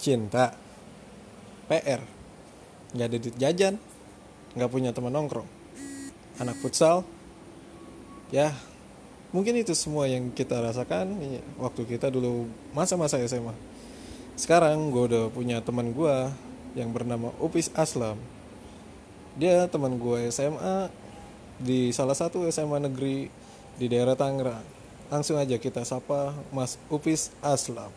cinta. PR nggak ada duit jajan. Nggak punya teman nongkrong. Anak futsal. Ya mungkin itu semua yang kita rasakan. Iya, waktu kita dulu masa-masa SMA sekarang gue udah punya teman gue yang bernama Upis Aslam. Dia teman gue SMA di salah satu SMA negeri di daerah Tangerang. Langsung aja kita sapa Mas Upis Aslam.